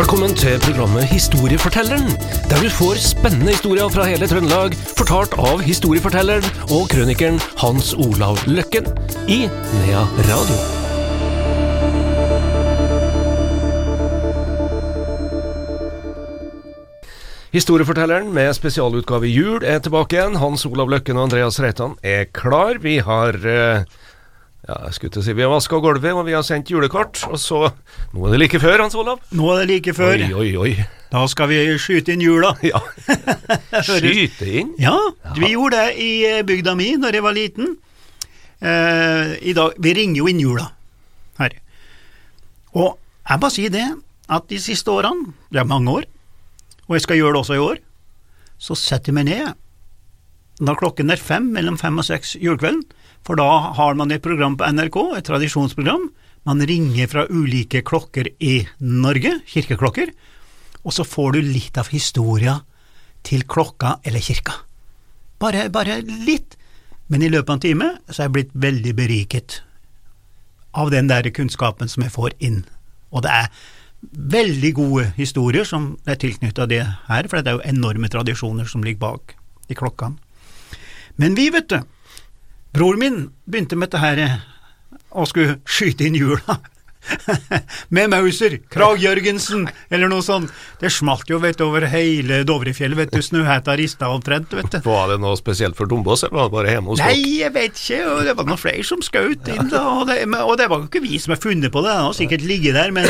Velkommen til programmet Historiefortelleren, der du får spennende historier fra hele Trøndelag, fortalt av historiefortelleren og krønikeren Hans Olav Løkken i Nea Radio. Historiefortelleren med spesialutgave jul er tilbake igjen. Hans Olav Løkken og Andreas Reitan er klar. Vi har eh, ja, jeg skulle til å si Vi har vaska gulvet, og vi har sendt julekort. Og så Nå er det like før, Hans Olav. Nå er det like før. Oi, oi, oi. Da skal vi skyte inn jula. Ja. Skyte inn? Ja, vi gjorde det i eh, bygda mi når jeg var liten. Eh, i dag, Vi ringer jo inn jula her. Og jeg bare sier det, at de siste årene, det er mange år, og jeg skal gjøre det også i år, så setter jeg meg ned da klokken er fem, mellom fem og seks julekvelden, for da har man et program på NRK, et tradisjonsprogram. Man ringer fra ulike klokker i Norge, kirkeklokker, og så får du litt av historia til klokka eller kirka. Bare, bare litt, men i løpet av en time så er jeg blitt veldig beriket av den der kunnskapen som jeg får inn, og det er veldig gode historier som er tilknytta det her, for det er jo enorme tradisjoner som ligger bak i klokkene. Men vi, vet du, bror min begynte med dette her og skulle skyte inn hjula. med Mauser, Krag Jørgensen, eller noe sånt. Det smalt jo, vet du, over hele Dovrefjellet, vet du, Snøhetta rista omtrent, vet du. Var det noe spesielt for Dombås, eller var det bare hjemme hos dere? Nei, jeg vet ikke, og det var noen flere som skjøt inn, da, og det, og det var jo ikke vi som har funnet på det, det har sikkert ligget der, men,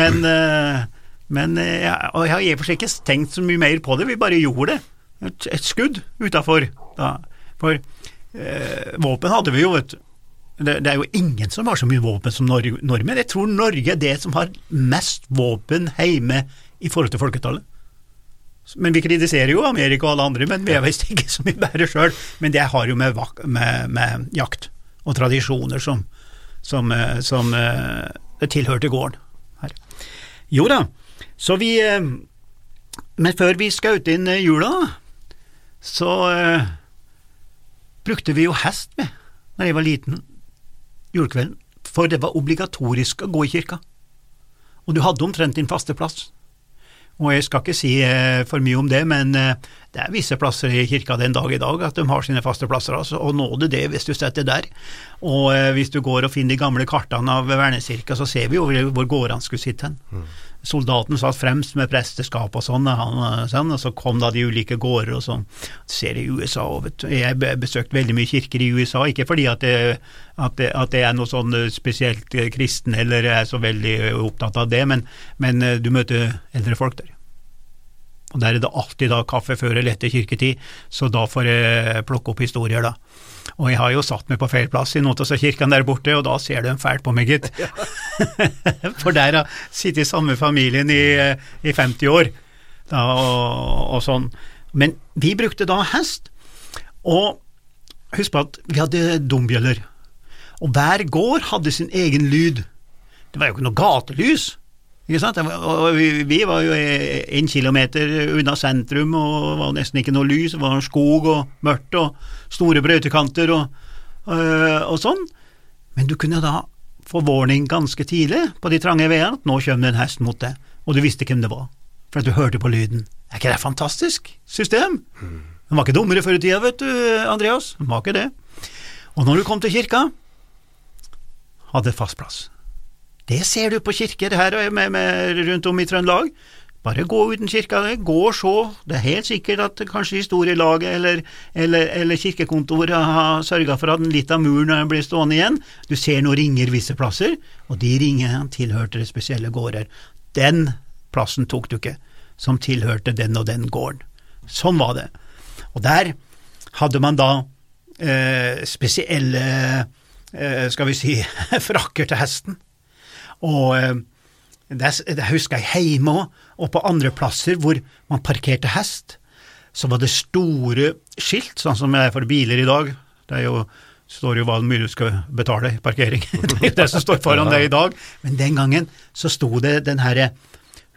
men, eh, men eh, ja, og jeg har i og for seg ikke tenkt så mye mer på det, vi bare gjorde det. Et, et skudd utafor, da. For eh, våpen hadde vi jo, vet du. Det, er jo ingen som har så mye våpen som Norge, nordmenn. Jeg tror Norge er det som har mest våpen hjemme i forhold til folketallet. Men vi kritiserer jo Amerika og alle andre, men vi er visst ikke så mye bedre sjøl. Men det har jo med, med, med, jakt og tradisjoner som, som, eh, som uh, det tilhørte gården her. Jo da, så vi uh, Men før vi skjøt inn jula, så brukte vi jo hest med da jeg var liten julekvelden, for det var obligatorisk å gå i kirka, og du hadde omtrent din faste plass. Og jeg skal ikke si eh, for mye om det, men eh, det er visse plasser i kirka den dag i dag at de har sine faste plasser, altså, og nå det hvis du setter der. Og eh, hvis du går og finner de gamle kartene av vernekirka, så ser vi jo hvor gårdene skulle sitte hen. Mm. Soldaten satt fremst med presteskap og sånn, sånn, og så kom da de ulike gårder og sånn. Ser i USA og vet du. Jeg har besøkt veldig mye kirker i USA, ikke fordi at det, at det, at det er noe sånn spesielt kristen eller er så veldig opptatt av det, men, men du møter eldre folk der. Og Der er det alltid da kaffe før eller etter kirketid, så da får jeg plukke opp historier, da. Og jeg har jo satt meg på feil plass i noen av kirkene der borte, og da ser de fælt på meg, gitt. For der har sittet i samme familien i, i 50 år, da, og, og, sånn. Men vi brukte da hest, og husk på at vi hadde dombjøller, og hver gård hadde sin egen lyd. Det var jo ikke noe gatelys. Ikke sant? Og vi var jo en kilometer unna sentrum, og det var nesten ikke noe lys. Det var skog og mørkt og store brøytekanter og, øh, og, sånn. Men du kunne da få warning ganske tidlig på de trange veiene at nå kommer det en hest mot deg, og du visste hvem det var, for at du hørte på lyden. Er ikke det et fantastisk system? Den var ikke dummere før i tida, vet du, Andreas. Den var ikke det. Og når du kom til kirka, hadde fast plass. Det ser du på kirker her med, med, rundt om i Trøndelag. Bare gå uten kirka, gå og se. Det er helt sikkert at kanskje historielaget eller, eller, eller kirkekontoret har sørga for at litt av muren blir stående igjen. Du ser noen ringer visse plasser, og de ringene tilhørte spesielle gårder. Den plassen tok du ikke, som tilhørte den og den gården. Sånn var det. Og der hadde man da eh, spesielle, eh, skal vi si, frakker til hesten. Og eh, det, det husker jeg hjemme òg, og på andre plasser hvor man parkerte hest, så var det store skilt, sånn som det er for biler i dag. Det er jo, står jo hva mye du skal betale i parkering. det er det som står foran deg i dag. Men den gangen så sto det den herre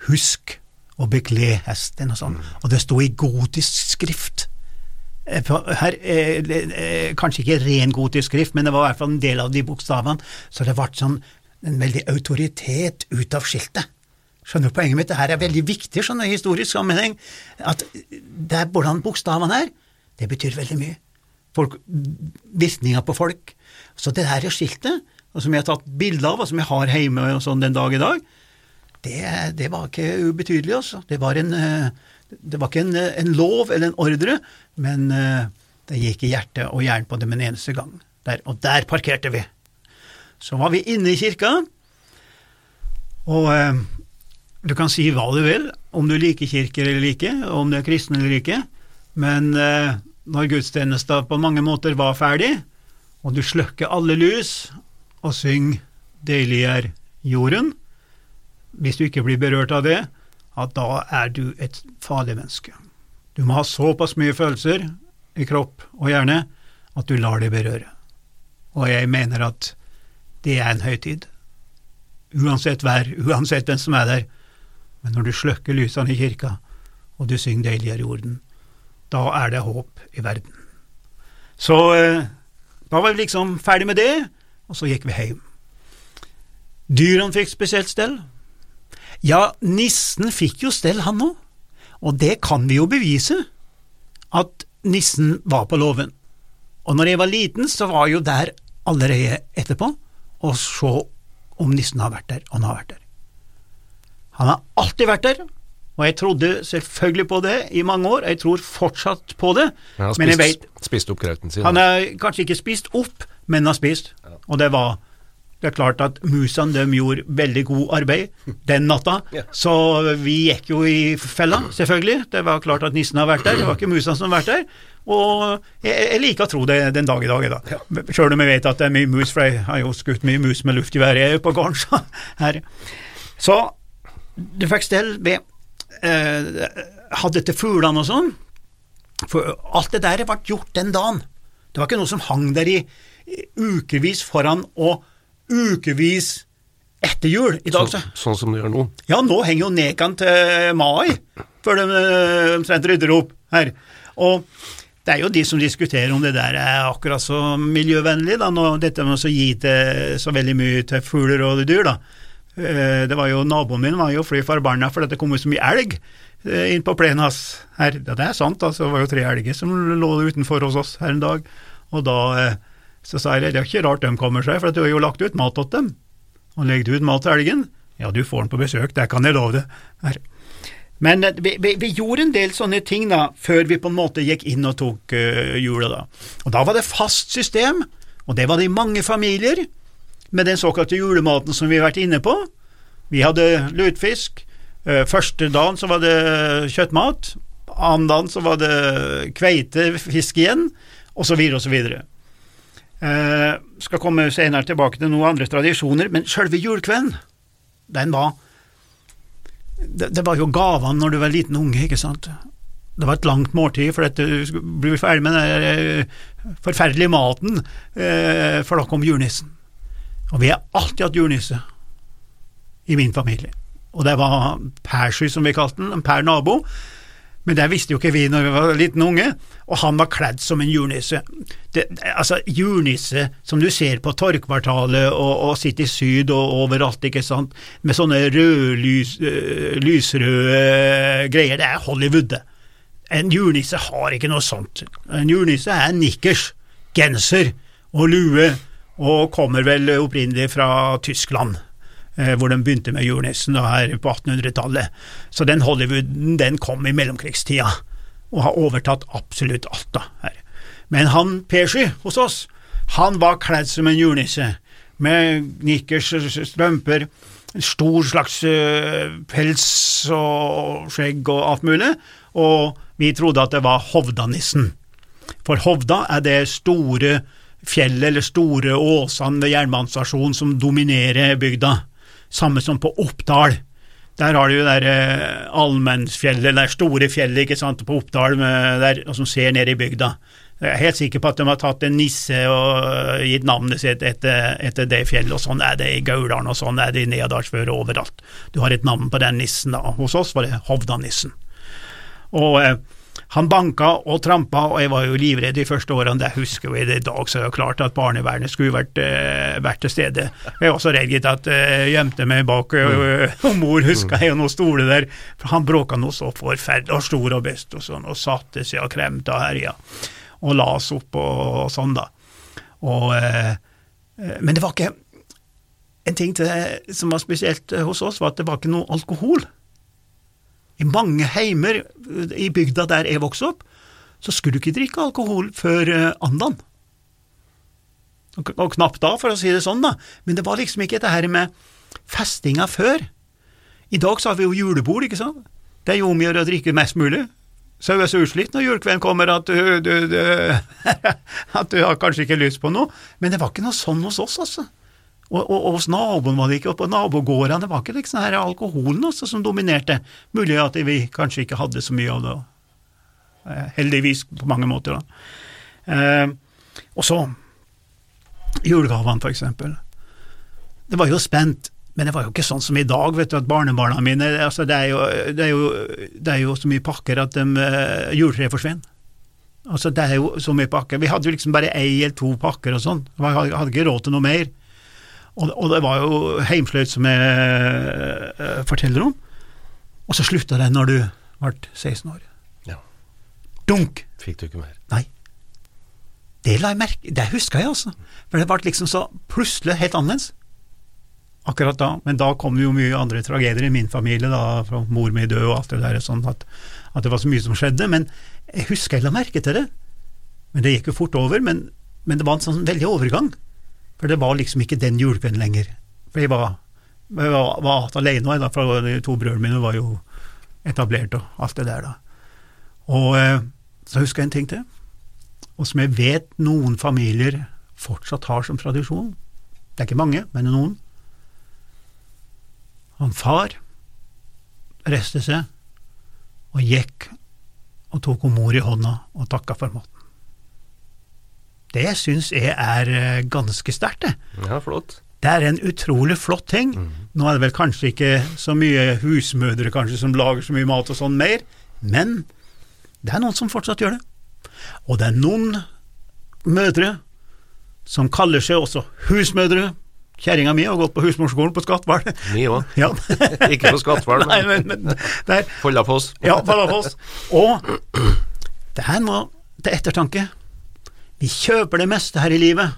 'husk å bekle hesten' og sånn, og det sto i gotisk skrift. Eh, her, eh, kanskje ikke ren gotisk skrift, men det var i hvert fall en del av de bokstavene, så det ble sånn en veldig autoritet ut av skiltet. Skjønner du poenget mitt? Det her er veldig viktig du, i historisk sammenheng. At det er hvordan bokstavene er, det betyr veldig mye. Folk, på folk. Så det her skiltet, som jeg har tatt bilde av, og som jeg har hjemme og sånn den dag i dag, det, det var ikke ubetydelig, altså. Det var, en, det var ikke en, en, lov eller en ordre, men det gikk i hjerte og hjernen på dem en eneste gang. Der, og der parkerte vi. Så var vi inne i kirka, og du kan si hva du vil, om du liker kirker eller ikke, om du er kristen eller ikke, men eh, når gudstjenesta på mange måter var ferdig, og du slukker alle lys og synger 'Deilig er jorden', hvis du ikke blir berørt av det, at da er du et farlig menneske. Du må ha såpass mye følelser i kropp og hjerne at du lar det berøre. Og jeg mener at det er en høytid. Uansett vær, uansett hvem som er der, men når du slukker lysene i kirka, og du synger Deilig er jorden, da er det håp i verden. Så eh, da var vi liksom ferdig med det, og så gikk vi hjem. Dyrene fikk spesielt stell. Ja, nissen fikk jo stell, han òg, og det kan vi jo bevise, at nissen var på låven. Og når jeg var liten, så var jeg jo der allerede etterpå, og se om nissen har vært der, og han har vært der. Han har alltid vært der, og jeg trodde selvfølgelig på det i mange år. Jeg tror fortsatt på det. Han har spist, vet, spist opp krauten sin? Han har kanskje ikke spist opp, men har spist. Ja. Og det var det er klart at musene de gjorde veldig god arbeid den natta, ja. så vi gikk jo i fella, selvfølgelig. Det var klart at nissen har vært der, det var ikke musene som har vært der. Og jeg, jeg liker å tro det den dag i dag, da. Ja. Sjøl om jeg vet at det er mye mus, for jeg har jo skutt mye mus med luftgevær på gården. her. Så du fikk stell ved eh, Hadde til fuglene og sånn. For alt det der ble gjort den dagen. Det var ikke noe som hang der i, ukevis foran og ukevis etter jul i dag. Så, sånn som det gjør nå? Ja, nå henger jo nekene til mai før de eh, omtrent rydder opp her. Og det er jo de som diskuterer om det der er akkurat så miljøvennlig, da, når dette med å gi til, så veldig mye til fugler og dyr. da. Eh, det var jo Naboen min var jo fly forbanna fordi det kom jo så mye elg eh, inn på plenen hans her. Ja, det er sant, altså. Det var jo tre elger som lå utenfor hos oss her en dag. Og da eh, så sa jeg det er ikke rart de kommer seg, for du har jo lagt ut mat til dem. Og legger du ut mat til elgen, ja, du får den på besøk, det kan jeg love deg. Men vi, vi, vi, gjorde en del sånne ting da, før vi på en måte gikk inn og tok uh, da. Og da var det fast system, og det var det i mange familier med den såkalte julematen som vi har vært inne på. Vi hadde lutfisk. Uh, første dagen så var det kjøttmat. Annen dagen så var det kveitefisk igjen, osv. osv. Uh, skal komme senere tilbake til noen andre tradisjoner, men sjølve julekvelden, den var det, det, var jo gavene når du var liten unge, ikke sant. Det var et langt måltid, for du blir ferdig med den eh, forferdelige maten, eh, for da kom julenissen. Og vi har alltid hatt julenisse i min familie. Og det var Persky, som vi kalte den, en per nabo. Men det visste jo ikke vi når vi var liten unge, og han var kledd som en jurnisse. Det, altså, jurnisse som du ser på Torgkvartalet og, og City Syd og overalt, ikke sant, med sånne røde, lys, uh, lysrøde greier, det er Hollywood. En jurnisse har ikke noe sånt. En jurnisse er nikkers, genser og lue og kommer vel opprinnelig fra Tyskland, eh, hvor de begynte med julenissen her på 1800-tallet. Så den Hollywooden den kom i mellomkrigstida, og har overtatt absolutt alt da her. Men han Persky hos oss, han var kledd som en julenisse, med nikkers, strømper, en stor slags uh, pels og skjegg og alt mulig, og vi trodde at det var Hovdanissen. For Hovda er det store fjellet eller store åsene ved jernbanestasjonen som dominerer bygda. Samme som på Oppdal. Der har du jo det eh, Allmennsfjellet, det store fjellet ikke sant, på Oppdal der, som ser ned i bygda. Jeg er helt sikker på at de har tatt en nisse og eh, gitt navnet sitt etter, etter det fjellet, og sånn er det i Gauldalen, og sånn er det i Nedalsfjord og overalt. Du har et navn på den nissen, da. Hos oss var det Hovdanissen. Og eh, Han banka og trampa, og jeg var jo livredd de første årene. Det husker jeg i dag, så det klart at barnevernet skulle vært, uh, vært til stede. Jeg var så redd gitt at jeg gjemte meg bak, og, og mor huska jeg, og noen stoler der. For han bråka noe så forferdelig, og stor og best, og sånn, og satte seg og kremta og herja. Og la oss opp og, sånn, da. Og, eh, men det var ikke En ting til, som var spesielt hos oss, var at det var ikke noe alkohol. I mange heimer i bygda der jeg vokste opp, så skulle du ikke drikke alkohol før uh, andan. Og, knapt da, for å si det sånn, da. Men det var liksom ikke det her med festinga før. I dag så har vi jo julebord, ikke sant. Det er jo om å gjøre å drikke mest mulig. Så er du så utslitt når julekvelden kommer at du, du, du, at du har kanskje ikke lyst på noe. Men det var ikke noe sånn hos oss, altså. Og, og, og, hos naboen var det ikke, og på nabogårdene var ikke liksom her alkoholen også som dominerte. Mulig at vi kanskje ikke hadde så mye av det, eh, heldigvis på mange måter. da. Eh, og så julegavene, for eksempel. Det var jo spent, men det var jo ikke sånn som i dag, vet du, at barnebarna mine altså det, er jo, det, er jo, det er jo så mye pakker at de, uh, juletreet forsvinner. Altså, det er jo så mye pakker. Vi hadde jo liksom bare ei eller to pakker og sånn. Vi hadde ikke råd til noe mer. Og, og det var jo heimsløyt som jeg uh, forteller om. Og så slutta det når du ble 16 år. Ja. Dunk! Fikk du ikke mer? Nei. Det la jeg merke Det huska jeg, altså. For det ble liksom så plutselig helt annerledes. Akkurat da. Men da kom det jo mye andre tragedier i min familie, da, fra mor mi død og alt det der, sånn at, at, det var så mye som skjedde. Men jeg husker jeg la merke til det. Men det gikk jo fort over. Men, men det var en sånn veldig overgang. For det var liksom ikke den julekvelden lenger. For jeg var, jeg var, var alene, da, for de to brødrene mine var jo etablert og alt det der, da. Og eh, så husker jeg en ting til, og som jeg vet noen familier fortsatt har som tradisjon. Det er ikke mange, men noen. Han far reiste seg og gikk og tok mor i hånda og takka for maten. Det syns jeg er eh, ganske sterkt, det. Ja, flott. Det er en utrolig flott ting. Mm. Nå er det vel kanskje ikke så mye husmødre kanskje som lager så mye mat og sånn mer, men det er noen som fortsatt gjør det. Og det er noen mødre som kaller seg også husmødre. Kjerringa mi har gått på husmorskolen på Skatval. Mi òg. Ja. ikke på Skatval, men, Nei, men, men. Follafoss. ja, Follafoss. Og det er noe til ettertanke. Vi kjøper det meste her i livet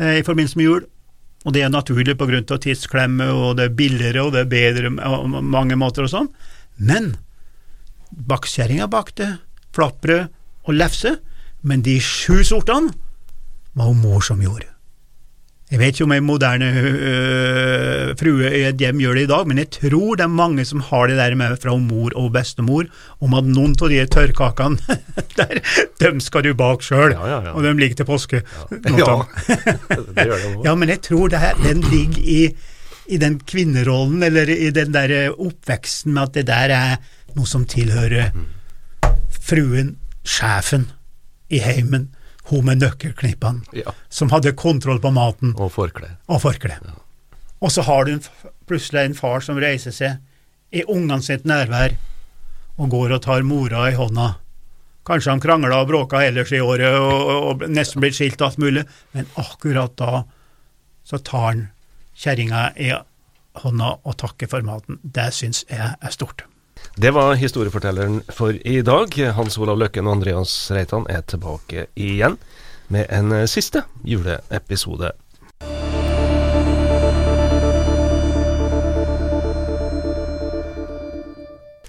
eh, i forbindelse med jul, og det er naturlig på grunn av tidsklemme, og det er billigere, og det er bedre på mange måter og sånn, men bakskjæringa bakte flatbrød og lefse, men de sju sortene var hun mor som gjorde. Jeg vet ikke om en moderne øh, frue i et hjem gjør det i dag, men jeg tror det er mange som har det der med fra mor og bestemor, om at noen av de tørrkakene der, dem skal du bake sjøl, ja, ja, ja. og de ligger til påske. Ja, det gjør det ja, men jeg tror det her, den ligger i, i den kvinnerollen, eller i den der oppveksten med at det der er noe som tilhører fruen, sjefen, i heimen hun med nøkkelknippene, Ja. som hadde kontroll på maten Og forkle. og forkle. Og så har du plutselig en far som reiser seg i ungene sitt nærvær og går og tar mora i hånda. Kanskje han krangla og bråka ellers i året og, og nesten blitt skilt og alt mulig, men akkurat da så tar han kjerringa i hånda og takker for maten. Det syns jeg er stort. Det var historiefortelleren for i dag. Hans Olav Løkken og Andreas Reitan er tilbake igjen med en siste juleepisode